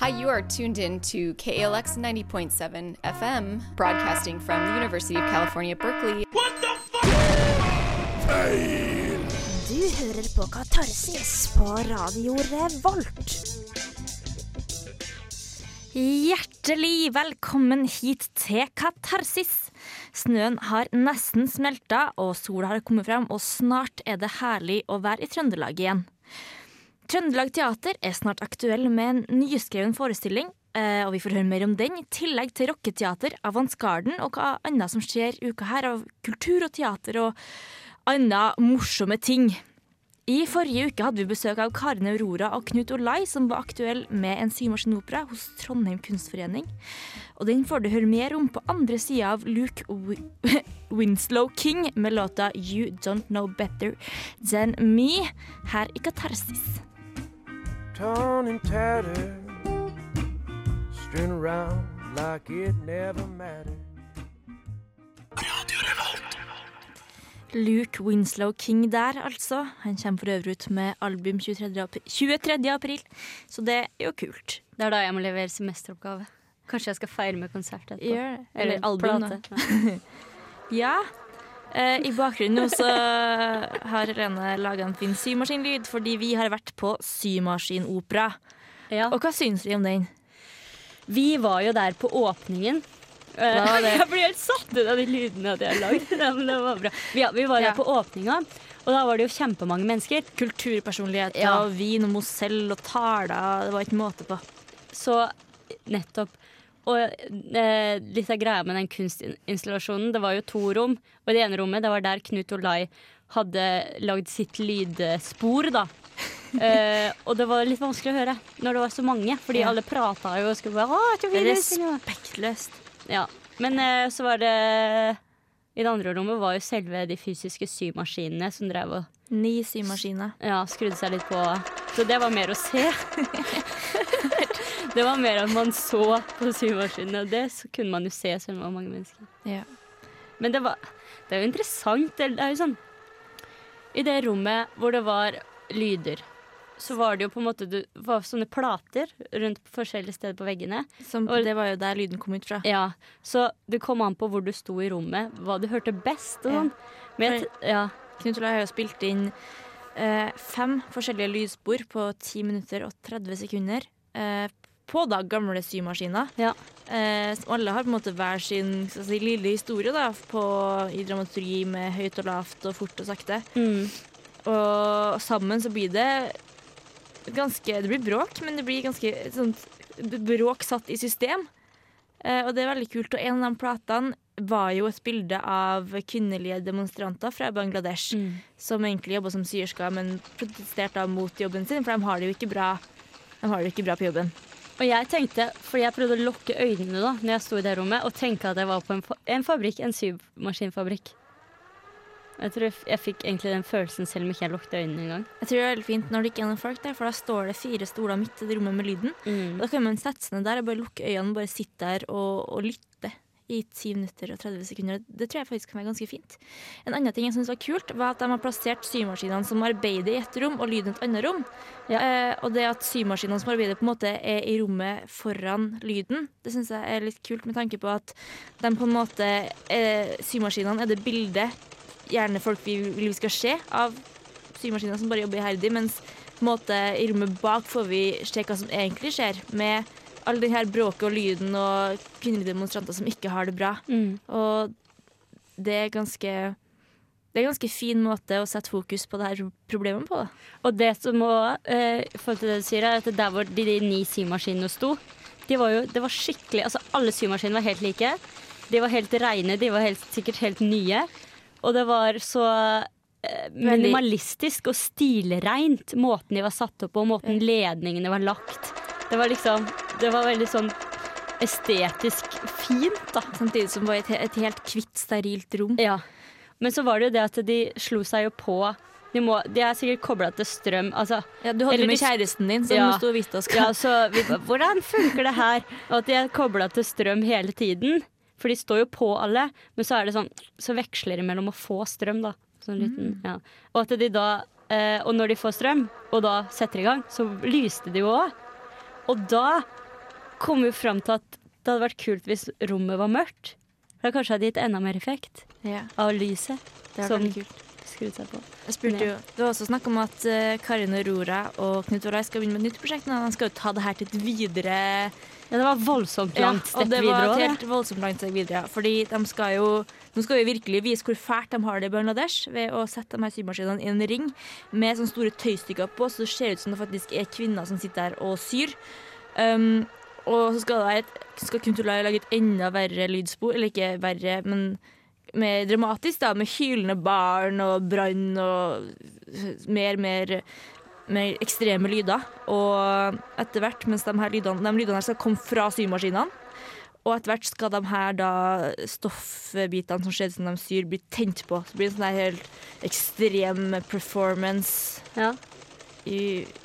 Hi, you are tuned in to KALX 90.7 FM, broadcasting from the University of California, Berkeley. Du hører på Katarsis på Radio Revolt. Hjertelig velkommen hit til Katarsis. Snøen har nesten smelta, og sola har kommet fram, og snart er det herlig å være i Trøndelag igjen. Trøndelag Teater er snart aktuell med en nyskreven forestilling, eh, og vi får høre mer om den, i tillegg til rocketeater, Avantgarden og hva annet som skjer uka her av kultur og teater og andre morsomme ting. I forrige uke hadde vi besøk av Karin Aurora og Knut Olai, som var aktuell med en symaskinopera hos Trondheim Kunstforening. Og den får du høre mer om på andre sida av Luke Winslow King med låta You Don't Know Better Than Me her i Katarsis. Torn and tattered, strewn around like it never mattered. Luke Winslow King der, altså. Han kommer for øvrig ut med album 23. april, 23. april, så det er jo kult. Det er da jeg må levere semesteroppgave. Kanskje jeg skal feire med konsert etterpå. Yeah, eller, Eller album, da. plate. Ja. Eh, I bakgrunnen nå så har Helene laga en fin symaskinlyd, fordi vi har vært på symaskinopera. Ja. Og hva syns vi om den? Vi var jo der på åpningen. Eh? Jeg blir helt satt ut av de lydene at jeg har lagd. Ja, men det var bra. Vi, vi var der Ja. på åpninga, og da var det jo kjempemange mennesker. Kulturpersonligheter Ja. og vin og Mozell og taler. Det var ikke måte på. Så nettopp. Og eh, av greia med den kunstinstallasjonen, det var jo to rom. Og i det ene rommet, det var der Knut Olai hadde lagd sitt lydspor, da. Eh, og det var litt vanskelig å høre når det var så mange, fordi Ja. alle prata jo og skulle bare. Respektløst. Ja. Men eh, så var det I det andre rommet var jo selve de fysiske symaskinene som drev og Ni symaskiner. ja, skrudde seg litt på. Så det var mer å se. det var mer at man så på symaskinene, og det så kunne man jo se selv om det var mange mennesker. Ja. Men det, var, det er jo interessant. Det er jo sånn I det rommet hvor det var lyder, så var det jo på en måte det var sånne plater rundt forskjellige steder på veggene. Som, Og- det var jo der lyden kom ut fra. Ja, Så det kom an på hvor du sto i rommet, hva du hørte best og sånn. Ja. Knut Olav har jo spilt inn eh, fem forskjellige lydspor på 10 minutter og 30 sekunder. Eh, på da gamle symaskiner. Ja. Eh, som alle har på en måte hver sin si, lille historie da, på, i dramaturgi med høyt og lavt og fort og sakte. Mm. Og sammen så blir det ganske Det blir bråk, men det blir ganske sånt bråk satt i system. Eh, og det er veldig kult. Og en av de platene var jo et bilde av kvinnelige demonstranter fra Bangladesh Mm. som egentlig jobba som syersker, men protesterte mot jobben sin, for de har det jo ikke bra, de har det ikke bra på jobben. Og jeg tenkte, fordi jeg prøvde å lukke øynene da Når jeg sto i det rommet, og tenke at jeg var på en, en fabrikk, en symaskinfabrikk. Jeg tror jeg, jeg fikk egentlig den følelsen selv om ikke jeg lukket øynene engang. Jeg tror det er veldig fint når det ikke er noen folk der, for da står det fire stoler midt i det rommet med lyden. Mm. Og da kan man sette seg ned der og bare lukke øynene bare sitte der og, og lytte i 10 minutter og 30 sekunder. Det tror jeg faktisk kan være ganske fint. En annen ting jeg synes var kult, var at de har plassert symaskinene som arbeider i ett rom, og lyden i et annet rom. Ja. Eh, og det at symaskinene som arbeider, på en måte er i rommet foran lyden, det syns jeg er litt kult, med tanke på at de på en måte eh, Symaskinene er det bildet gjerne folk vi vil vi skal se av symaskiner som bare jobber iherdig, mens på en måte i rommet bak får vi se hva som egentlig skjer, med all den her bråket og lyden og kvinnelige demonstranter som ikke har det bra. Mm. Og det er ganske det er en ganske fin måte å sette fokus på det her problemet på. Da. Og det som må, eh, forhold til det du sier, er at der hvor de, de ni symaskinene sto, de var jo, det var skikkelig Altså alle symaskinene var helt like. De var helt reine, de var helt, sikkert helt nye. Og det var så eh, minimalistisk og stilreint, måten de var satt opp på, måten ledningene var lagt. Det var liksom Det var veldig sånn estetisk fint, da. Samtidig som det var et, et helt kvitt, sterilt rom. Ja. Men så var det jo det at de slo seg jo på De, må, de er sikkert kobla til strøm. Altså, Ja, du hadde jo med de- kjæresten din som Ja. sto og viste oss ja, så vi, bare, hvordan funker det her? Og at de er kobla til strøm hele tiden. For de står jo på alle, men så er det sånn Så veksler de mellom å få strøm, da. Sånn liten, ja. Og at de da eh, Og når de får strøm, og da setter i gang, så lyste de jo òg. Og da kom jo fram til at det hadde vært kult hvis rommet var mørkt. For da kanskje hadde gitt enda mer effekt Ja, av lyset det var som kult. skrudd seg på. Jeg spurte jo, Det var også snakk om at eh, Karin Aurora og Knut Olai skal begynne med et nytt prosjekt. Men De skal jo ta det her til et videre Ja, det var voldsomt langt Ja, langt og det var et helt helt voldsomt langt steg videre. ja. Fordi de skal jo Nå skal vi virkelig vise hvor fælt de har det i Bangladesh ved å sette de her symaskinene i en ring med sånne store tøystykker på, så det ser ut som det faktisk er kvinner som sitter der og syr. Um, og så skal, det et, skal Kuntulai lage et enda verre lydspor, eller ikke verre, men mer dramatisk, da, med hylende barn og brann og mer, mer mer ekstreme lyder. Og etter hvert, mens de her lydene, de lydene her skal komme fra symaskinene, og etter hvert skal de her da stoffbitene som skjedde som de syr, bli tent på. Så det blir en sånn helt ekstrem performance Ja, i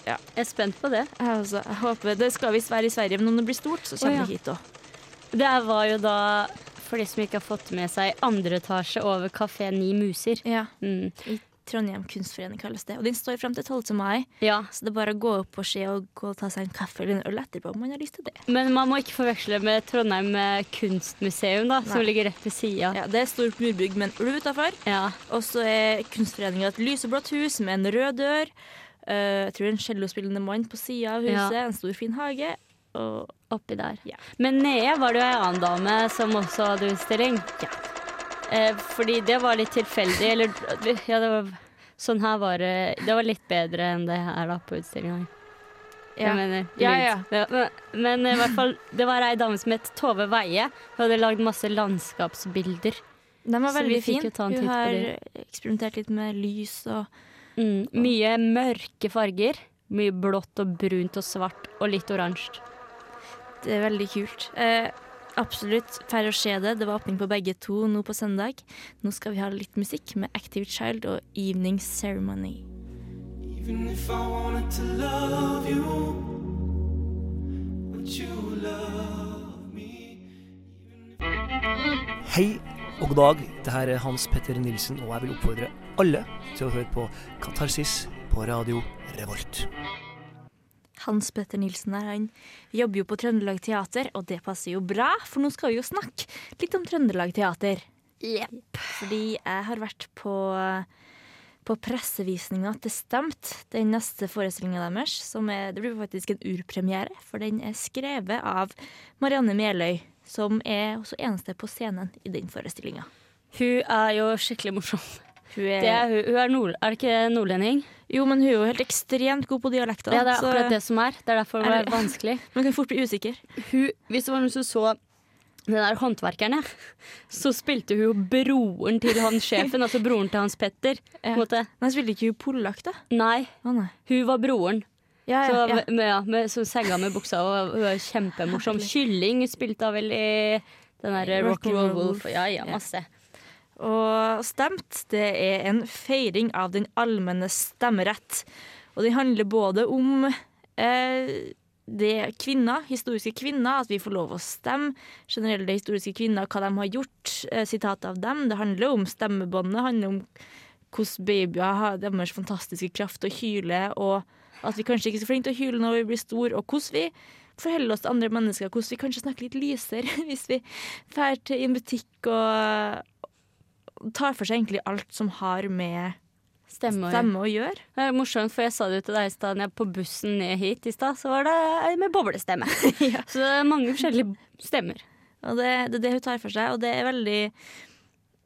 Ja, jeg er spent på det. jeg, også, jeg håper Det skal visst være i Sverige, men når det blir stort, så kommer oh, ja. det hit òg. Det var jo da, for de som ikke har fått med seg, andre etasje over Kafé Ni Muser. Ja. Mm. I Trondheim kunstforening kalles det. Og den står frem til 12. mai, Ja, så det er bare å gå opp og se og gå og ta seg en kaffe eller en øl etterpå om man har lyst til det. Men man må ikke forveksle med Trondheim eh, kunstmuseum, da, som ligger rett ved sida. Ja, Det er stort murbygg med en ulv utafor. Ja. Og så er Kunstforeninga et lyseblått hus med en rød dør. Eh, jeg tror en cellospillende mann på sida av huset. Ja. En stor, fin hage. Og Oppi der. Ja. Men nede var det jo ei annen dame som også hadde utstilling. Eh, fordi det var litt tilfeldig. Eller ja, det var, sånn her var det Det var litt bedre enn det her da på utstillinga. Ja. Jeg mener, Ja, ja. men, men i hvert fall, det var ei dame som het Tove Veie. Hun hadde lagd masse landskapsbilder. Den var veldig en Hun har eksperimentert litt med lys og Mm, mye mørke farger. Mye blått og brunt og svart og litt oransje. Det er veldig kult. Eh, absolutt færre å se det. Det var åpning på begge to nå på søndag. Nå skal vi ha litt musikk med Active Child og Evening Ceremony. Even if I wanted to love you, would you love me? Hei og god dag. Det her er Hans Petter Nilsen, og jeg vil oppfordre alle til å høre på Katarsis på Radio Revolt. Hans Petter Nilsen her, han jobber jo på Trøndelag Teater, og det passer jo bra, for nå skal vi jo snakke litt om Trøndelag Teater. Fordi jeg har vært på, på pressevisninga til Stemt, den neste forestillinga deres. Som er, det blir faktisk en urpremiere, for den er skrevet av Marianne Meløy, som er også eneste på scenen i den forestillinga. Hun er jo skikkelig morsom. Hun er, Det er, hun, hun er, nord, er det ikke nordlending? jo, men hun er jo helt ekstremt god på dialekter. Ja, det er så akkurat det som er. Det er derfor det Er vanskelig. Man kan fort bli usikker. Hun, hvis det var noen som så den der håndverkeren, så spilte hun jo broren til han sjefen, altså broren til Hans Petter. Ja. Men spilte ikke hun polakk, da? Nei, Å nei. hun var broren. Ja, ja, ja. med, med, ja, med så senga med buksa, og hun er kjempemorsom. Kylling spilte hun vel i den der Rock and Roll Wolf. Ja, ja, Ja. Og stemt, det er en feiring av den allmenne stemmerett. Og det handler både om eh, det kvinner, historiske kvinner, at vi får lov å stemme. Generelle historiske kvinner, hva de har gjort. Eh, Sitatet av dem. Det handler om stemmebåndet. Det handler om hvordan babyer har deres fantastiske kraft til å hyle, og at vi kanskje ikke er så flinke til å hyle når vi blir store, og hvordan vi forholder oss til andre mennesker, hvordan vi kanskje snakker litt lysere hvis vi drar til en butikk og tar for seg egentlig alt som har med Stemme. stemme å gjøre. Det er morsomt, for jeg sa det til deg i stad på bussen ned hit i stad, så var det ei med boblestemme. Så det er mange forskjellige stemmer. Og det, det er det hun tar for seg, og det er veldig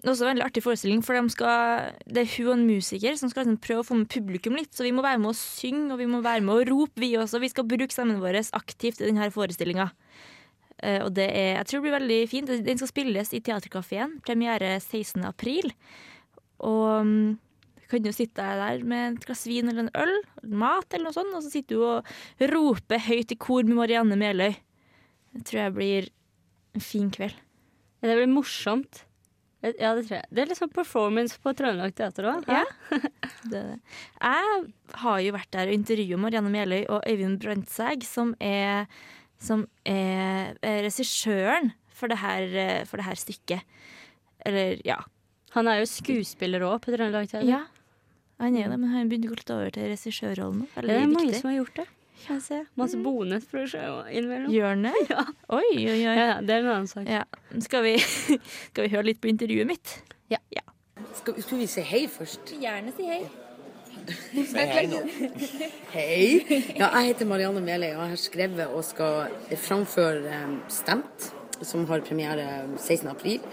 også en veldig artig forestilling, for de skal, det er hun og en musiker som skal liksom prøve å få med publikum litt. Så vi må være med å synge, og vi må være med å rope, vi også. Vi skal bruke stemmen vår aktivt i denne forestillinga. Eh, og det er, jeg tror det blir veldig fint. Den skal spilles i Teaterkafeen. Premiere 16. april. Og mm, du kan jo sitte der med et glass vin eller en øl, mat eller noe sånt, og så sitter du og roper høyt i kor med Marianne Meløy. Det tror jeg blir en fin kveld. Ja, Det blir morsomt. Ja, det tror jeg. Det er litt sånn performance på Trøndelag Teater òg. Ja. Det, det. jeg har jo vært der og intervjua Marianne Meløy og Øyvind Brandtzæg, som er, som er, regissøren for det, her, eh, for det her stykket. Eller, ja. Han er jo skuespiller òg på Trøndelag Teater. ja. Han er det, men han begynte å gå litt over til regissørrollen nå. Det er mange dyktig. som har gjort det. Masse. Masse bonusproduksjon innimellom. Gjør han det? Ja. Oi, oi, oi. Ja, ja, det er en annen sak. Ja. Skal, vi, skal vi høre litt på intervjuet mitt? Ja. Skal, skal vi si hei først? Gjerne si hei. Hei. Ja, jeg heter Marianne Meløy, og jeg har skrevet og skal framføre eh, Stemt, som har premiere 16. april.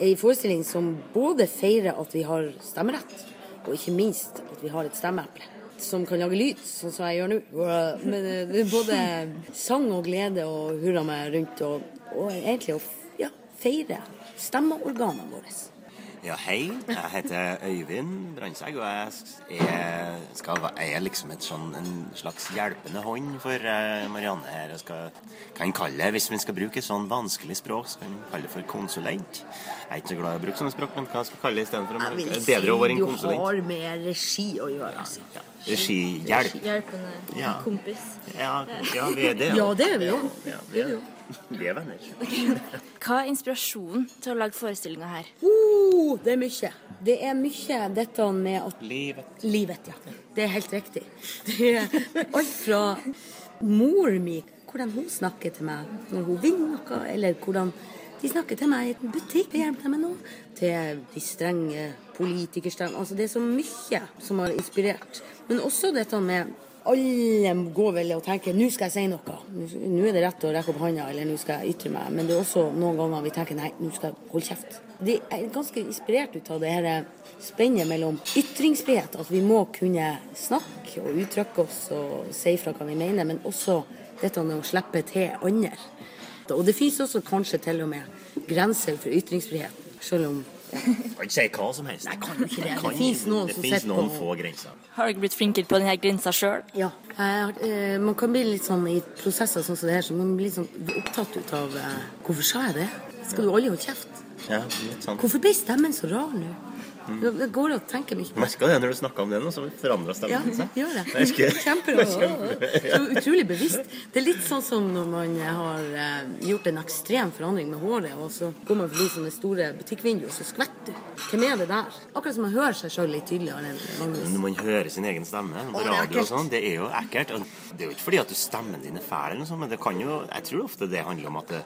En forestilling som både feirer at vi har stemmerett, og ikke minst at vi har et stemmeeple. Som kan lage lyd, sånn som jeg gjør nå. Men eh, det er både sang og glede og hurra meg rundt, og, og egentlig å ja, feire stemmeorganene våre. Ja, hei. Jeg heter Øyvind Brandtzæg, og jeg er, skal, jeg er liksom sånn, en slags hjelpende hånd for eh, Marianne her. Jeg skal, kan kalle det, Hvis vi skal bruke sånn vanskelig språk, så kan vi kalle det for konsulent. Jeg er ikke så glad i å bruke sånne språk, men hva skal jeg kalle det istedenfor? Jeg vil si du konsulent. har med regi å gjøre. Altså. Regihjelp. Hjelpende Ja. kompis. Ja, ja, vi er det. Ja, det er vi jo. Ja, vi er, vi er venner. Hva er inspirasjonen til å lage forestillinga her? Oh, det er mye. Det er mye dette med at Livet. Livet, ja. Det er helt riktig. Det er alt fra mor mi, hvordan hun snakker til meg når hun vinner noe, eller hvordan de snakker til meg i en butikk og hjelper meg noe. til de strenge politikerstemmene. Altså, det er så mye som har inspirert. Men også dette med alle går vel og tenker nå skal jeg si noe. Nå- er det rett å rekke opp hånda, eller nå skal jeg ytre meg. Men det er også noen ganger vi tenker nei, nå skal jeg holde kjeft. De er ganske inspirert ut av det her spennet mellom ytringsfrihet, at vi må kunne snakke og uttrykke oss og si fra hva vi mener, men også dette med å slippe til andre. Og det finnes også kanskje til og med grenser for ytringsfriheten, selv om Kan ikke si hva som helst. Nei, kan jo ikke det. Det finnes noen det som finnes sitter noen på- få grenser. Har dere blitt flinkere på denne grensa sjøl? Ja. Jeg har- eh, man kan bli litt sånn i prosesser sånn som det her, så man blir litt sånn opptatt ut av eh, Hvorfor sa jeg det? Skal du aldri holde kjeft? Ja, litt sånn. Hvorfor ble stemmen så rar nå? Det det går å tenke mye på. Merka det når du snakka om det nå, så forandra Ja, stemmen seg. gjør det. Husker- Så utrolig bevisst. Det er litt sånn som når man har eh, gjort en ekstrem forandring med håret, og så går man forbi sånne store butikkvinduer, og så skvetter du. Hvem er det der? Akkurat som man hører seg sjøl litt tydeligere. Når man hører sin egen stemme på radio og sånn, det er jo ekkelt. Og det er jo ikke fordi at du stemmen din er fæl, eller noe sånt, men det kan jo Jeg tror ofte det handler om at det,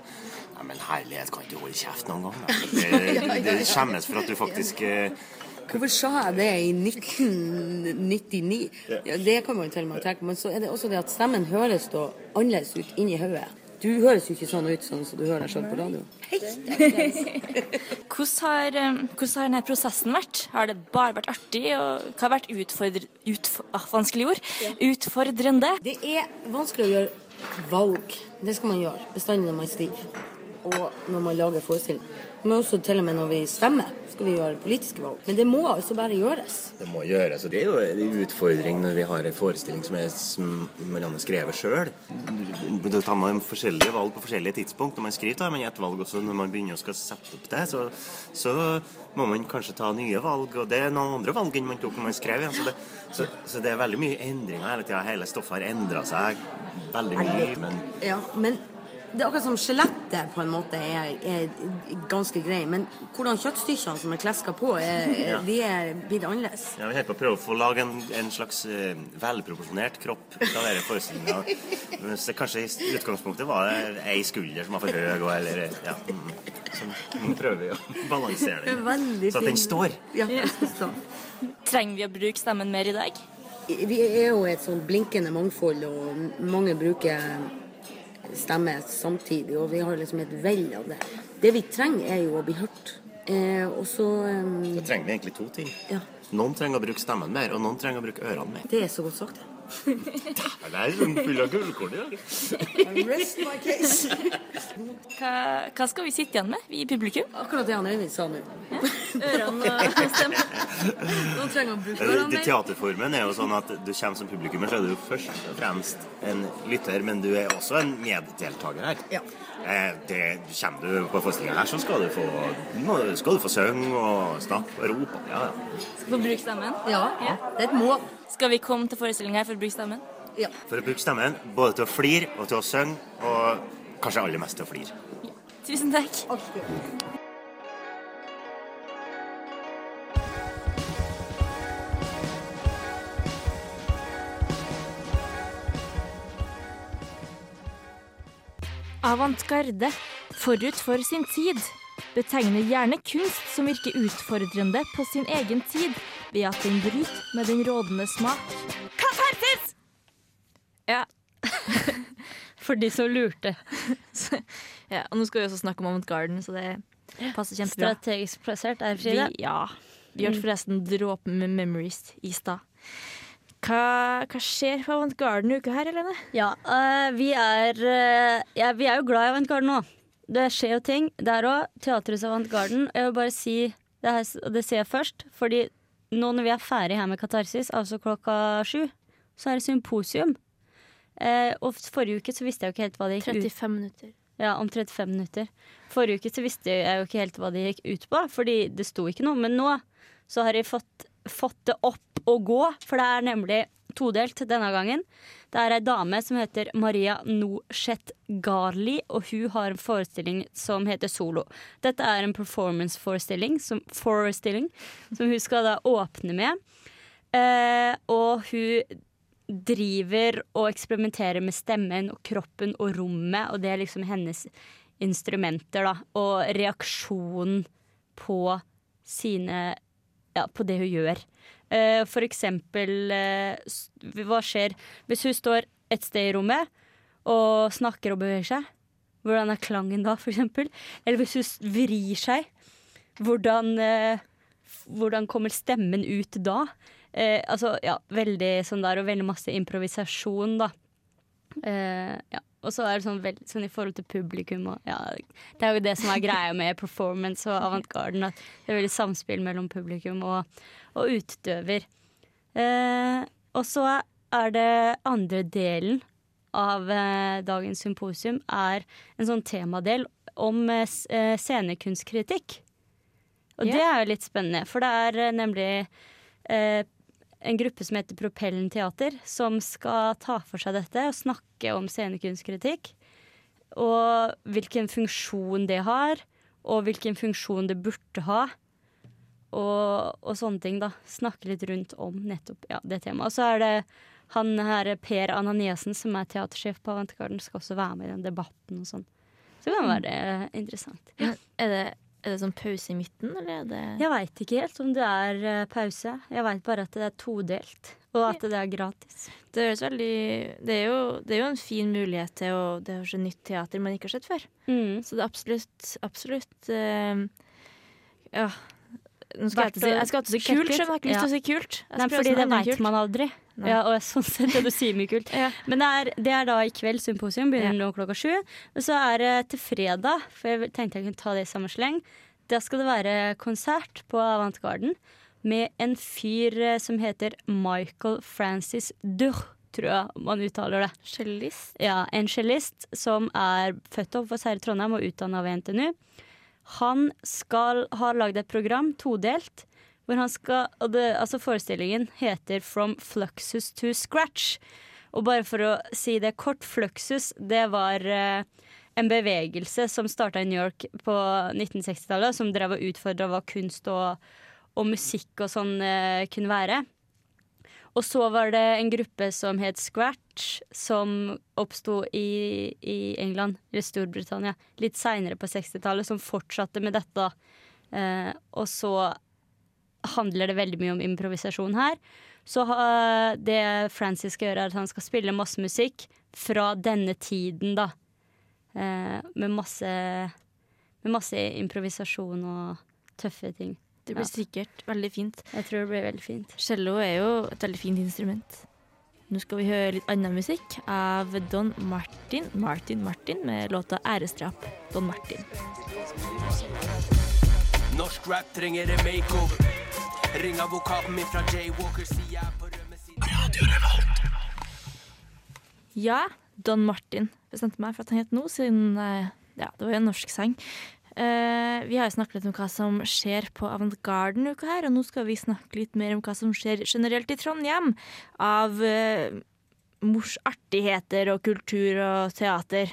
ja, men herlighet, kan ikke du holde kjeft noen gang? Det, det skjemmes for at du faktisk eh, Hvorfor sa jeg det i 1999? Ja, det kan man jo til og med tenke på. Men så er det også det at stemmen høres da annerledes ut inni hodet. Du høres jo ikke sånn ut sånn som du hører deg sjøl på radio. Hvordan har, eh, hvordan har denne prosessen vært? Har det bare vært artig? Og hva har vært utfordr... Utf ah, vanskelig ord? Utfordrende? Det er vanskelig å gjøre valg. Det skal man gjøre bestandig når man skriver. Og når man lager forestilling. Men også til og med når vi stemmer, skal vi gjøre politiske valg. Men det må altså bare gjøres. Det må gjøres. og Det er jo en utfordring når vi har en forestilling som er som Marianne skrevet sjøl. Da tar man forskjellige valg på forskjellige tidspunkt. Når man skriver, tar man et valg også når man begynner å skal sette opp det. Så, så må man kanskje ta nye valg, og det er noen andre valg enn man tok når man skrev. Ja. Så, det, så, så det er veldig mye endringer hele tida. Hele stoffet har endra seg veldig mye. Men Ja, men det er akkurat som skjelettet på en måte er, er ganske grei. Men hvordan kjøttstykkene som er kleska på, er, ja. de er blitt annerledes. ja, vi holder på å prøve å få lage en, en slags uh, velproporsjonert kropp ut av denne forestillinga. Kanskje i utgangspunktet var det ei skulder som var for høy, og eller ja. mm. Så nå prøver vi å balansere den, Veldig så at den står. Ja, skal. Trenger vi å bruke stemmen mer i dag? Vi er jo et sånn blinkende mangfold, og mange bruker stemme samtidig, og vi har liksom et vell av det. Det vi trenger, er jo å bli hørt. Eh, og så um... Da trenger vi egentlig to ting. Ja, Noen trenger å bruke stemmen mer, og noen trenger å bruke ørene mer. det er så godt sagt. det. Det hun fyller gullkorn dag. Rest my case. Hva, hva skal vi sitte igjen med, vi i publikum? Akkurat det han Øyvind sa nå. Ørene og stemmen? Nå trenger han bruke mer. Teaterformen er jo sånn at du kommer som publikummer, så er du først og fremst en lytter, men du er også en meddeltaker her. Ja. Eh, det, kommer du på forestillinga her, så skal du få, skal du få synge og snakke og rope. Ja, ja. Skal få bruke stemmen? Ja, det er et mål. Skal vi komme til forestillinga her for å bruke stemmen? Ja. For å bruke stemmen både til å flire og til å synge, og kanskje aller mest til å flire. Tusen takk. Avantgarde, forut for sin tid, betegner gjerne kunst som virker utfordrende på sin egen tid, ved at den bryter med den rådende smak. Katarsis! Ja, For de som lurte. ja, og nå skal vi også snakke om avantgarden, så det passer kjempebra. Strategisk plassert er Vi, Frida. ja. Vi hørte forresten dråpen med memories i stad. Hva, hva skjer på avantgarden uka her, Helene? Ja, uh, vi, er, uh, ja, vi er jo glad i avantgarden nå. Det skjer jo ting der òg. Teaterhus Avantgarden. Jeg vil bare si det, her, det sier jeg først, fordi nå når vi er ferdig her med Katarsis, altså klokka sju, så er det symposium. Uh, og forrige uke så visste jeg jo ikke helt hva det gikk ut 35 minutter. Ja, om 35 minutter. Forrige uke så visste jeg jo ikke helt hva det gikk ut på, fordi det sto ikke noe. Men nå så har jeg fått, fått det opp og gå, for det er nemlig todelt denne gangen. Det er ei dame som heter Maria Noshet Garli, og hun har en forestilling som heter Solo. Dette er en performance-forestilling som, forestilling, som hun skal da åpne med. Eh, og hun driver og eksperimenterer med stemmen og kroppen og rommet, og det er liksom hennes instrumenter, da. Og reaksjonen på sine Ja, på det hun gjør. Eh, for eksempel eh, Hva skjer hvis hun står et sted i rommet og snakker og beveger seg? Hvordan er klangen da, for eksempel? Eller hvis hun vrir seg, hvordan, eh, hvordan kommer stemmen ut da? Altså, ja, veldig sånn der, og veldig masse improvisasjon, da. Ja. Og så er det sånn, veld, sånn i forhold til publikum og ja, Det er jo det som er greia med performance og avantgarden, at det er veldig samspill mellom publikum og, og utøver. Eh, og så er det andre delen av eh, dagens symposium er en sånn temadel om eh, eh, scenekunstkritikk. Og yeah. det er jo litt spennende, for det er eh, nemlig eh, en gruppe som heter Propellen Teater, som skal ta for seg dette og snakke om scenekunstkritikk. Og hvilken funksjon det har, og hvilken funksjon det burde ha. Og, og sånne ting, da. Snakke litt rundt om nettopp ja, det temaet. Og så er det han her Per Ananiassen, som er teatersjef på Avantgarden, skal også være med i den debatten og sånn. Så det kan være eh, interessant. Ja. Er det, er det sånn pause i midten, eller er det Jeg veit ikke helt om det er eh, pause. Jeg veit bare at det er todelt, og at det er gratis. Det høres veldig det er, jo, det er jo en fin mulighet til å det er kanskje nytt teater man ikke har sett før. Mm. Så det er absolutt Absolutt uh, Ja. Nå skal jeg, til jeg skal til å si kult, men jeg har ikke lyst til å si kult. Nei, fordi det veit man aldri. Nei. Ja, og sånn sett det du sier mye kult. Ja. Men det er, det er da i kveld symposium, begynner nå klokka sju. Og så er det til fredag, for jeg tenkte jeg kunne ta det i samme sleng. Da skal det være konsert på Avantgarden med en fyr eh, som heter Michael Francis Durr, tror jeg man uttaler det. Cellist. Ja, en cellist som er født og oppvokst her i Trondheim og utdanna ved NTNU. Han skal ha lagd et program, todelt, hvor han skal det, Altså, forestillingen heter From Fluxus to Scratch. Og bare for å si det kort, Fluxus, det var eh, en bevegelse som starta i New York på 1960-tallet, som drev og utfordra hva kunst og, og musikk og sånn eh, kunne være. Og så var det en gruppe som het Scratch, som oppsto i, i England, eller Storbritannia, litt seinere på 60-tallet, som fortsatte med dette. Eh, og så handler det veldig mye om improvisasjon her. Så uh, det Francis skal gjøre, er at han skal spille masse musikk fra denne tiden, da. Eh, med masse Med masse improvisasjon og tøffe ting. Det blir Ja. sikkert veldig fint. Jeg tror det blir veldig fint. Cello er jo et veldig fint instrument. Nå skal vi høre litt annen musikk av Don Martin Martin Martin med låta 'Æresdrap'. Don Martin. Norsk rap trenger en makeover. Ring advokaten min fra Jaywalker, sier jeg på rømme siden. Ja, Don Martin bestemte meg for at han het nå, siden eh, ja, det var jo en norsk sang. Eh, vi har jo snakket litt om hva som skjer på Avantgarden uka her, og nå skal vi snakke litt mer om hva som skjer generelt i Trondheim av uh, morsartigheter og kultur og teater.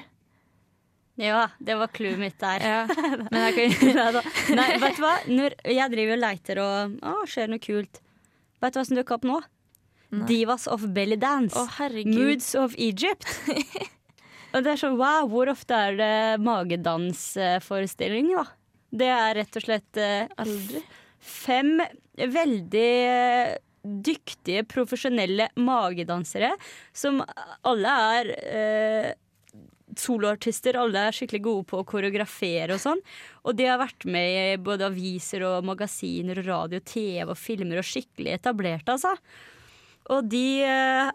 Ja, det var clouet mitt der. Ja, men jeg kan Neida. Nei, vet du hva? Når jeg driver og leiter og Å, skjer noe kult? Vet du hva som dukker opp nå? Nei. Divas of belly dance. Å. Moods of Egypt. Og det er sånn, wow, hvor ofte er det magedansforestilling, da? Det er rett og slett eh, Aldri. fem veldig eh, dyktige, profesjonelle magedansere som alle er eh, soloartister. Alle er skikkelig gode på å koreografere og sånn. Og de har vært med i både aviser og magasiner og radio, TV og filmer og skikkelig etablert, altså. Og de eh,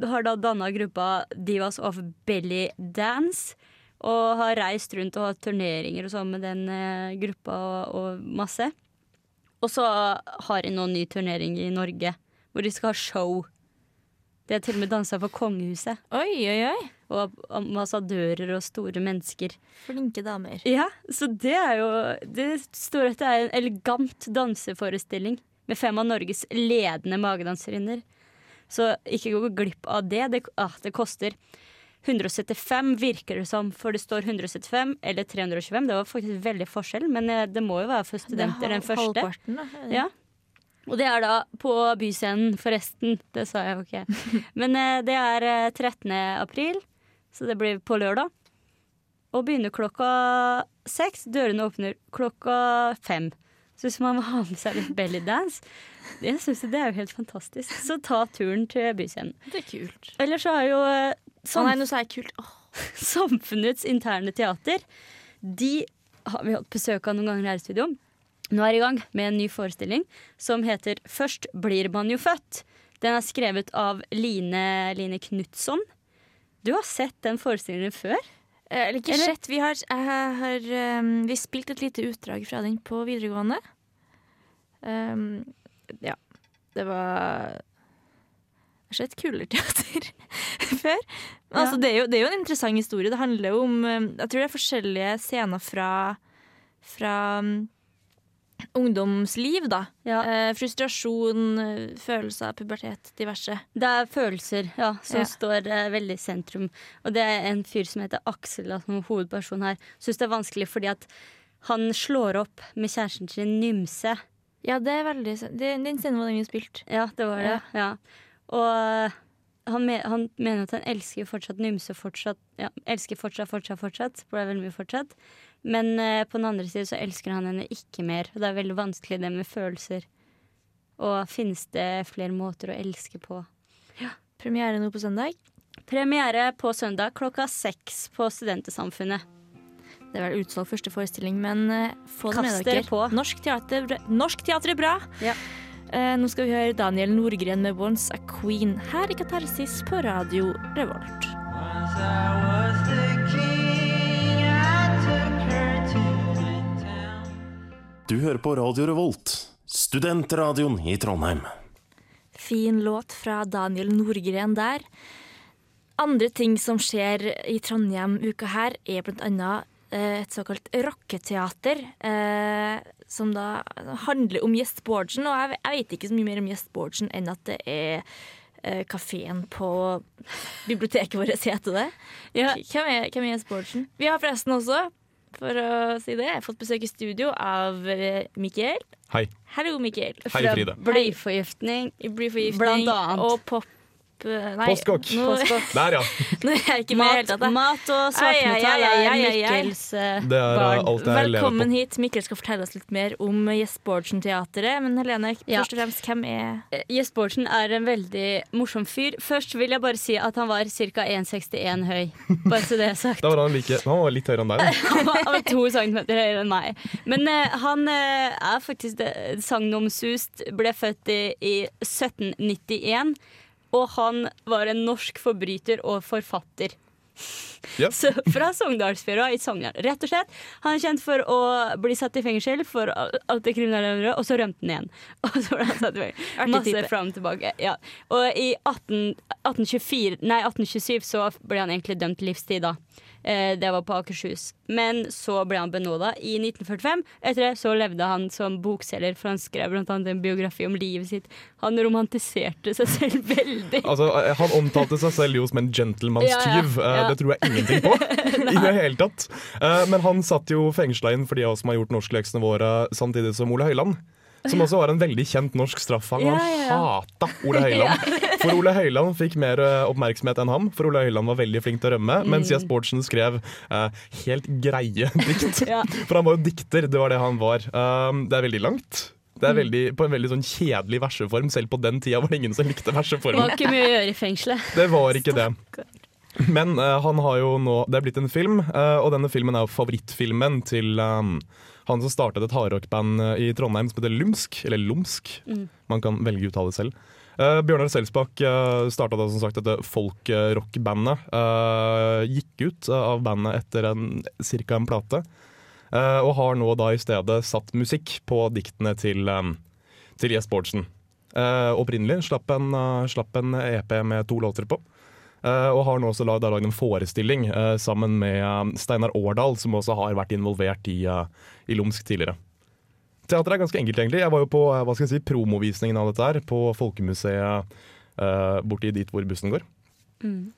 har da danna gruppa Divas of Belly Dance. Og har reist rundt og hatt turneringer og sånn med den eh, gruppa og, og masse. Og så har de nå ny turnering i Norge, hvor de skal ha show. De har til og med dansa for kongehuset. Oi, oi, oi. Og ambassadører og store mennesker. Flinke damer. Ja, så det er jo Det står at det er en elegant danseforestilling med fem av Norges ledende magedanserinner. Så ikke gå glipp av det. Det, ah, det koster 175, virker det som, for det står 175 eller 325. Det var faktisk veldig forskjell, men eh, det må jo være for studenter, den første. Ja. Og det er da på Byscenen, forresten. Det sa jeg jo ikke. Men eh, det er eh, 13. april, så det blir på lørdag. Og begynner klokka seks. Dørene åpner klokka fem. Så hvis man vil ha med seg litt bellydance, jeg synes det er jo helt fantastisk. Så ta turen til Byscenen. Det er kult. Eller så er jo eh, Å nei, nå sa jeg kult. Åh. Samfunnets interne teater. De har vi hatt besøk av noen ganger her i studio. Nå er i gang med en ny forestilling som heter Først blir man jo født. Den er skrevet av Line, Line Knutson. Du har sett den forestillingen før? Eh, Eller ikke Eller- sett. Vi har, har um, Vi spilte et lite utdrag fra den på videregående. Um, ja. Det var Jeg har sett kulere teater før. Men altså, det, er jo, det er jo en interessant historie. Det handler jo om um, Jeg tror det er forskjellige scener fra, fra ungdomsliv, da. Ja. Eh, frustrasjon, følelser, følelser, pubertet, diverse. Det er følelser ja, som Ja. står eh, veldig i sentrum. Og det er en fyr som heter Aksel, som er hovedperson her. Syns det er vanskelig fordi at han slår opp med kjæresten sin Nymse. Ja, det er veldig det, Den scenen var den vi spilte. Ja, det var det. Ja. Og eh, han, me han mener at han elsker fortsatt Nymse fortsatt. Ja, elsker fortsatt, fortsatt, fortsatt. For det er veldig mye fortsatt. Men eh, på den andre siden så elsker han henne ikke mer. Og det er veldig vanskelig det med følelser. Og finnes det flere måter å elske på? Premiere nå på søndag. Premiere på søndag klokka seks på Studentesamfunnet. Det er vel utsolgt første forestilling, men eh, få det Kast med dere på. Norsk teater, Norsk teater er bra. Ja. Eh, nå skal vi høre Daniel Nordgren med 'Once a Queen' her i Katarsis på radio Revolt. Du hører på Radio Revolt, studentradioen i Trondheim. Fin låt fra Daniel Nordgren der. Andre ting som skjer i Trondheim uka her, er annet eh, et såkalt rocketeater. Eh, som da handler om Gjest Bårdsen. Og jeg, vet ikke så mye mer om Gjest Bårdsen enn at det er eh, kafeen på biblioteket vårt, heter det. Ja. Hvem er, hvem er Gjest Bårdsen? Vi har forresten også, for å si det, Jeg har fått besøk i studio av Mikael. Hei. Hallo, Mikkel. Hei, Frida. Blyforgiftning. Blyforgiftning Blant annet. og pop... eh, Nei, Postkokk. Nå, Der, ja. nå er jeg ikke med i det hele Mat, tatt. mat og svartmetall er. Mikkels eh, Det er barn. lever Velkommen hit. Mikkel skal fortelle oss litt mer om Gjest Bårdsen-teatret. Men Helene, Ja. først og fremst, hvem er Eh, Bårdsen er en veldig morsom fyr. Først vil jeg bare si at han var ca. 1,61 høy. Bare så det er sagt. Da var han, like, han var litt høyere enn deg. da. Han var, to centimeter høyere enn meg. Men uh, han uh, er faktisk sagnomsust. Ble født i, i 1791. Og han var en norsk forbryter og forfatter. Ja. Så fra Sogndalsfjøra i Sogndal. Rett og slett. Han er kjent for å bli satt i fengsel for alt det kriminelle han gjorde, og så rømte han igjen. Og så ble han satt i fengsel. Masse fram og tilbake. Ja. Og i 18, 1824, nei, 1827 så ble han egentlig dømt til livstid, da. Eh, det var på Akershus. Men så ble han benåda i 1945. Etter det så levde han som bokselger, for han skrev annet en biografi om livet sitt. Han romantiserte seg selv veldig. Altså, eh, han omtalte seg selv jo som en gentlemanstyv. Ja, ja, Eh, ja. Det tror jeg ingenting på. I det hele tatt. Eh, Men han satt jo fengsla inn for de av oss som har gjort norskleksene våre samtidig som Ole Høiland. Som også var en veldig kjent norsk straffang. Ja, Han ja, ja. hata Ole Høiland For Ole Høiland fikk mer eh, oppmerksomhet enn ham, for Ole Høiland var veldig flink til å rømme, mens Mm. Jes Bårdsen skrev eh, helt greie dikt. Ja. For han var jo dikter, det var det han var. Um, det er veldig langt. Det er Mm. veldig, på en veldig sånn kjedelig verseform. Selv på den tida var det ingen som likte verseformen. Det var ikke mye å gjøre i fengselet. Det var ikke det. Men uh, han har jo nå Det er blitt en film, uh, og denne filmen er jo favorittfilmen til um, han som startet et hardrockband i Trondheim som heter Lumsk. Eller Lumsk. Mm. Man kan velge uttale selv. Uh, Bjørnar Selsbakk uh, starta da som sagt dette folkrockbandet. Uh, gikk ut eh, av bandet etter ca. en plate. Uh, og har nå da i stedet satt musikk på diktene til, um, til Jess Bårdsen. Eh, opprinnelig slapp en, eh, slapp en EP med to låter på. Eh, og har nå også lag- lagd en forestilling eh, sammen med eh, Steinar Årdal, som også har vært involvert i, eh, i Lumsk tidligere. Teatret er ganske enkelt, egentlig. Jeg var jo på eh, hva skal jeg si, promovisningen av dette her på Folkemuseet uh, borti dit hvor bussen går. Mm.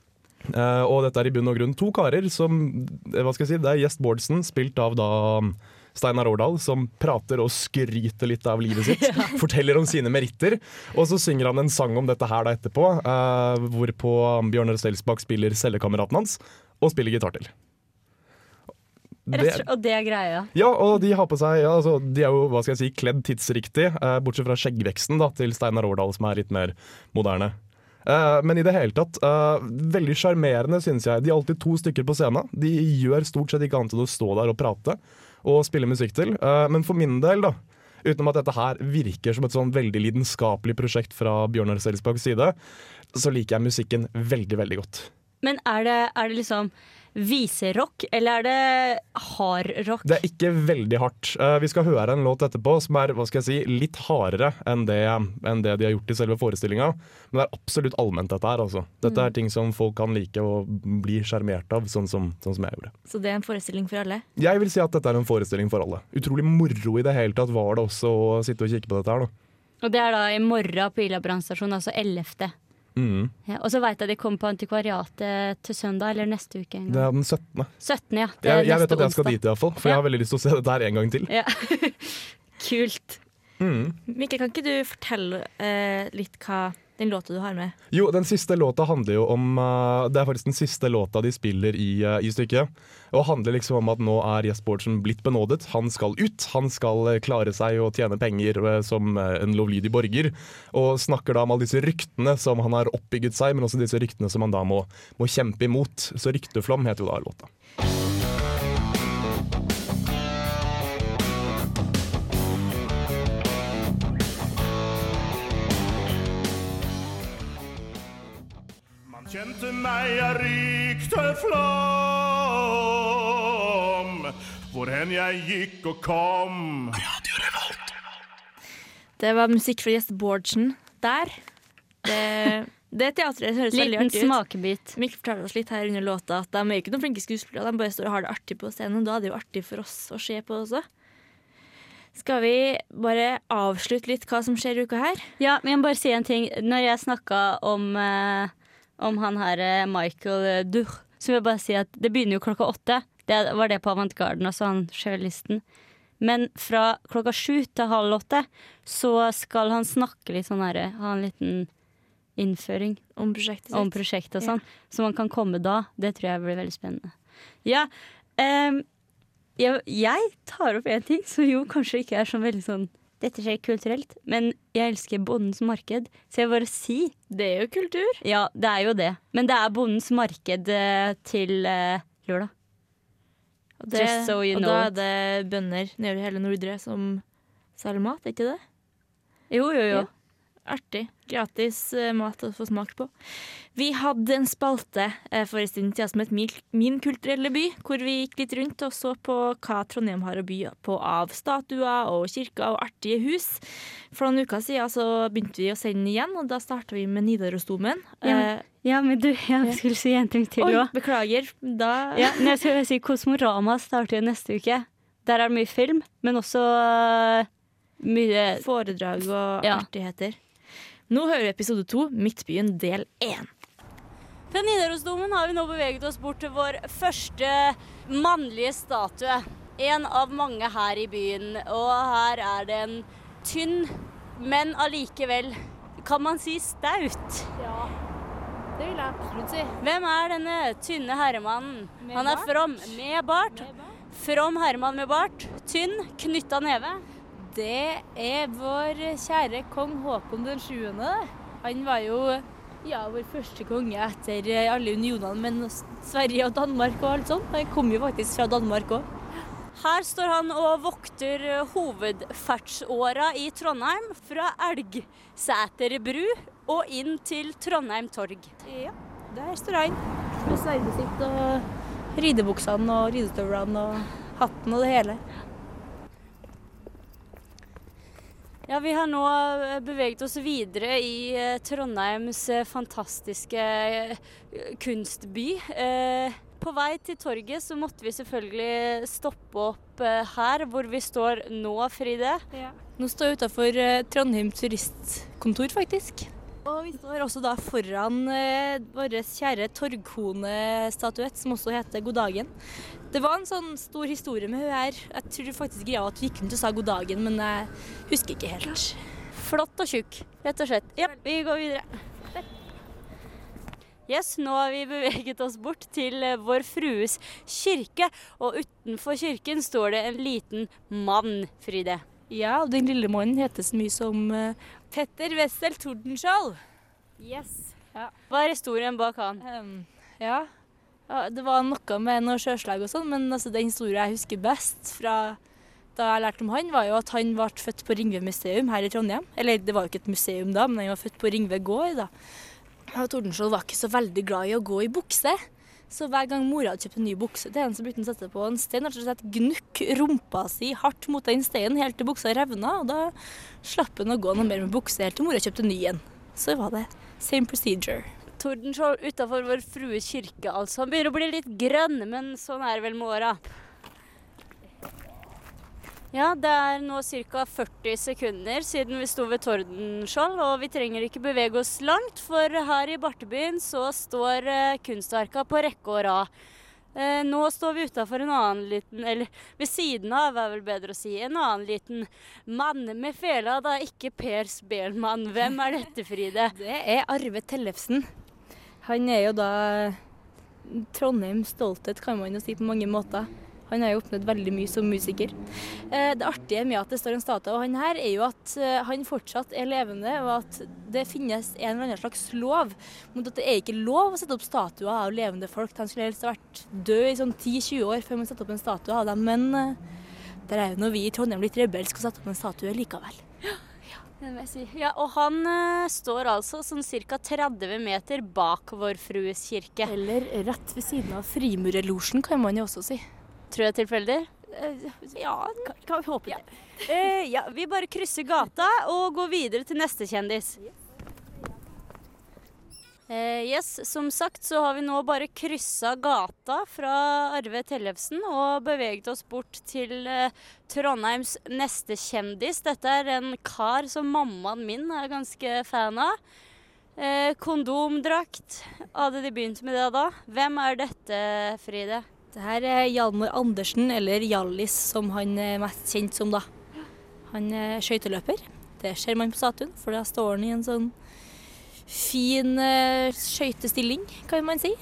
Eh, og dette er i bunn og grunn to karer som eh, hva skal jeg si, Det er Gjest Bårdsen, spilt av da um, Steinar Årdal, som prater og skryter litt av livet sitt. Forteller om sine meritter. Og så synger han en sang om dette her da etterpå, eh, hvorpå Bjørnar Stelsbakk spiller cellekameraten hans, og spiller gitar til. Rett, og det er greia. Ja, og de har på seg ja, altså, De er jo hva skal jeg si, kledd tidsriktig, eh, bortsett fra skjeggveksten da, til Steinar Årdal, som er litt mer moderne. Eh, men i det hele tatt, eh, veldig sjarmerende, synes jeg. De er alltid to stykker på scenen. De gjør stort sett ikke annet enn å stå der og prate og spille musikk til. Eh, men for min del, da, utenom at dette her virker som et sånn veldig lidenskapelig prosjekt fra Bjørnar Selsbakks side, så liker jeg musikken veldig, veldig godt. Men er det, er det liksom viserock, eller er det hardrock? Det er ikke veldig hardt. Eh, vi skal høre en låt etterpå som er hva skal jeg si, litt hardere enn det, enn det de har gjort i selve forestillinga. Men det er absolutt allment, dette her. Altså. Dette er ting som folk kan like og bli sjarmert av, sånn som, sånn som jeg gjorde. Så det er en forestilling for alle. Jeg vil si at dette er en forestilling for alle. Utrolig moro i det hele tatt var det også å sitte og kikke på dette her. Da. Og det er da i morgen på Ila brannstasjon, altså 11. Mm. Ja, og så veit jeg de kommer på Antikvariatet til søndag, eller neste uke en Det er den 17. 17., ja. Det er Jeg, jeg vet at jeg skal dit iallfall, for Ja. jeg har veldig lyst til å se dette her en gang til. Ja. Kult. Mm. Mikkel, kan ikke du fortelle eh, litt hva den låta du har med? Jo, den siste låta handler jo om uh, Det er faktisk den siste låta de spiller i, uh, i stykket. Og handler liksom om at nå er Jes Bårdsen blitt benådet. Han skal ut. Han skal uh, klare seg og tjene penger uh, som en lovlydig borger. Og snakker da om alle disse ryktene som han har oppbygget seg, men også disse ryktene som han da må, må kjempe imot. Så Rykteflom heter jo da låta. Kjente rykte av rykteflom, hvor hen jeg gikk og kom. Det var musikk fra Gjest Bårdsen der. Det, det teatret høres veldig artig ut. smakebit. Mikkel forteller oss litt her under låta at de er ikke noen flinke skuespillere, de bare står og har det artig på scenen. Da er det jo artig for oss å se på også. Skal vi bare avslutte litt hva som skjer i uka her? Ja, men jeg må bare si en ting. Når jeg snakka om, eh, om han her eh, Michael eh, Duch, så vil jeg bare si at det begynner jo klokka åtte. Det var det på Avantgarden, altså han cellisten. Men fra klokka sju til halv åtte så skal han snakke litt sånn herre Ha en liten innføring Om prosjektet sitt. om prosjektet og Ja. sånn. Så man kan komme da. Det tror jeg blir veldig spennende. Ja, um, jeg, jeg tar opp en ting som jo kanskje ikke er sånn veldig sånn Dette skjer kulturelt, men jeg elsker Bondens marked. Så jeg bare si Det er jo kultur. Ja, det er jo det. Men det er Bondens marked eh, til eh, lørdag. Og, det, Just so you og know da er det bønder i hele Nordre som selger mat, er ikke det? Jo, jo, jo. Ja. Artig. Gratis eh, mat å få smak på. Vi hadde en spalte eh, for en stund siden som het Min, kulturelle by, hvor vi gikk litt rundt og så på hva Trondheim har å by på av statuer og kirker og artige hus. For noen uker siden så begynte vi å sende igjen, og da starta vi med Nidarosdomen. Ja, men, ja, men du, jeg skulle si en ting til òg. beklager. Da Ja, jeg skulle si Kosmorama starter neste uke. Der er det mye film, men også mye Foredrag og Ja. artigheter. Nå hører vi episode to, Midtbyen del én. Fra Nidarosdomen har vi nå beveget oss bort til vår første mannlige statue. En av mange her i byen. Og her er det en tynn, men allikevel kan man si staut? Ja, det vil jeg absolutt si. Hvem er denne tynne herremannen? Med Han er bart? from. Med bart. From herremann med bart. Tynn, knytta neve. Det er vår kjære kong Håkon den 7. Han var jo ja, vår første konge etter eh, alle unionene med Sverige og Danmark og alt sånt. Han kom jo faktisk fra Danmark òg. Her står han og vokter eh, hovedferdsåra i Trondheim fra Elgseter bru og inn til Trondheim torg. Ja, der står han med sverdet sitt og ridebuksene og ridestøvlene og hatten og det hele. Ja, Vi har nå eh, beveget oss videre i eh, Trondheims eh, fantastiske kunstby. På vei til torget så måtte vi selvfølgelig stoppe opp her hvor vi står nå, Fride. Nå står jeg utafor Trondheim turistkontor, faktisk. Og vi står også da foran eh, vår kjære torgkone-statuett, som også heter God dagen. Det var en sånn stor historie med hun her. Jeg tror faktisk greia at vi gikk rundt og sa god dagen, men jeg husker ikke helt. Flott og tjukk, rett og slett. Ja, vi går videre. Yes, nå har vi beveget oss bort til eh, Vår Frues kirke, og utenfor kirken står det en liten mann, Fride. Ja, og den lille mannen heter så mye som uh, Petter Wessel Tordenskjold. Yes. Hva er historien bak han? ja. ja, det var noe med noe sjøslag og sånn, men altså, den historien jeg husker best fra da jeg lærte om han, var jo at han ble født på Ringve museum her i Trondheim. Eller det var jo ikke et museum da, men han var født på Ringve gård da. Og Tordenskjold var ikke så veldig glad i å gå i bukse. Så hver gang mora hadde kjøpt en ny bukse til henne, så brukte hun å sette på en stein. Rett og slett gnukk rumpa si hardt mot den steinen helt til buksa revna. Og da slapp hun å gå noe mer med bukse helt til mora kjøpte ny en. Så var det same procedure. Tordenskjold utafor Vår Frue kirke, altså. Han begynner å bli litt grønn, men sånn er det vel med åra. Ja, det er nå ca. 40 sekunder siden vi sto ved Tordenskjold, og vi trenger ikke bevege oss langt, for her i Bartebyen så står eh, kunstverka på rekke og rad. Eh, nå står vi utafor en annen liten, eller ved siden av er vel bedre å si, en annen liten mann med fela, da ikke Per Spelmann. Hvem er dette, Fride? Det er Arve Tellefsen. Han er jo da Trondheims stolthet, kan man jo si på mange måter. Han har jo oppnådd veldig mye som musiker. Eh, Det artige med at det står en statue av han her, er jo at eh, han fortsatt er levende, og at det finnes en eller annen slags lov mot at det er ikke lov å sette opp statuer av levende folk. Han skulle helst vært død i sånn 10-20 år før man setter opp en statue av dem, men eh, der er jo nå vi i Trondheim litt rebelske og setter opp en statue likevel. Ja, og han uh, står altså sånn ca. 30 meter bak Vår Frues kirke. Eller rett ved siden av Frimurerlosjen, kan man jo også si. Tror jeg tilfeldig? ja, kan vi håpe det. Eh, ja, vi bare krysser gata og går videre til neste kjendis. Eh, yes, Som sagt så har vi nå bare kryssa gata fra Arve Tellefsen og beveget oss bort til eh, Trondheims neste kjendis. Dette er en kar som mammaen min er ganske fan av. Eh, kondomdrakt. Hadde de begynt med det da? Hvem er dette, Fride? Det her er Hjalmar Andersen, eller Hjallis som han er mest kjent som, da. Han er skøyteløper. Det ser man på statuen, for da står han i en sånn fin eh, skøytestilling, kan man si.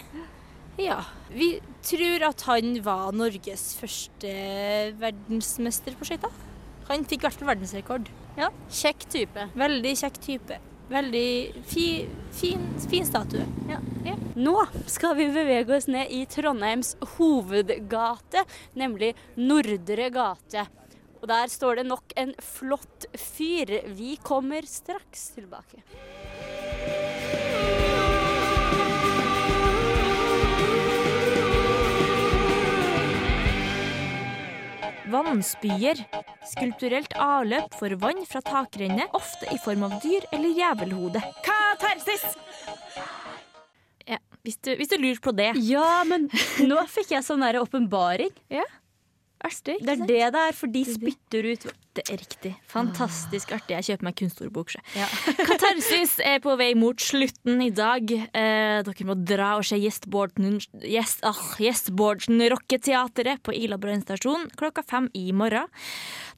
Ja. Vi tror at han var Norges første verdensmester på skøyter. Han fikk i hvert fall verdensrekord. Ja, Kjekk type. Veldig kjekk type. Veldig fi, fin, fin statue. Ja. Nå skal vi bevege oss ned i Trondheims hovedgate, nemlig Nordre gate. Og der står det nok en flott fyr. Vi kommer straks tilbake. Vannspyer. Skulpturelt avløp for vann fra takrennet, ofte i form av dyr eller jævelhode. Katarsis! Ja, hvis du, hvis du lurer på det. Ja, men nå fikk jeg sånn der åpenbaring. Ja. Artig. Det er det det er, for de spytter ut Det er riktig. Fantastisk artig. Jeg kjøper meg kunstordbok. Ja. Katarsis er på vei mot slutten i dag. Eh, dere må dra og se Gjestbordsen gjest, ah, Rocketeatret på Ila brannstasjon klokka fem i morgen.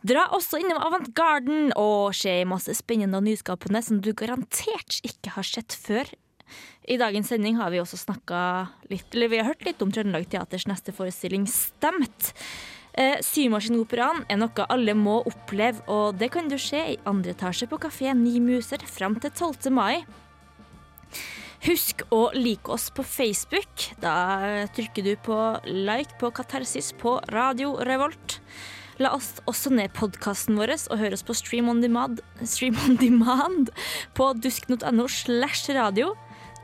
Dra også innom Avantgarden og se masse spennende og nyskapende som du garantert ikke har sett før. I dagens sending har vi også snakka litt, eller vi har hørt litt om Trøndelag Teaters neste forestilling Stemt. Eh, er noe alle må oppleve, og det kan du se i andre etasje på kafé Ni Muser fram til 12. mai. Husk å like oss på Facebook. Da trykker du på like på Katarsis på Radio Revolt. La oss også ned podkasten vår og høre oss på Stream on Demand, stream on demand på dusk.no slash radio.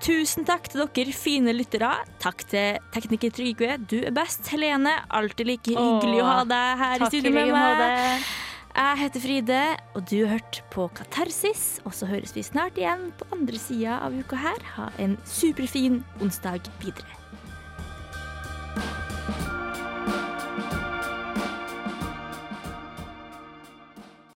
Tusen takk til dere fine lyttere. Takk til tekniker Trygve. Du er best. Helene, alltid like hyggelig å ha deg her i studio med meg. Jeg heter Fride, og du har hørt på Katarsis. Og så høres vi snart igjen på andre sida av uka her. Ha en superfin onsdag videre.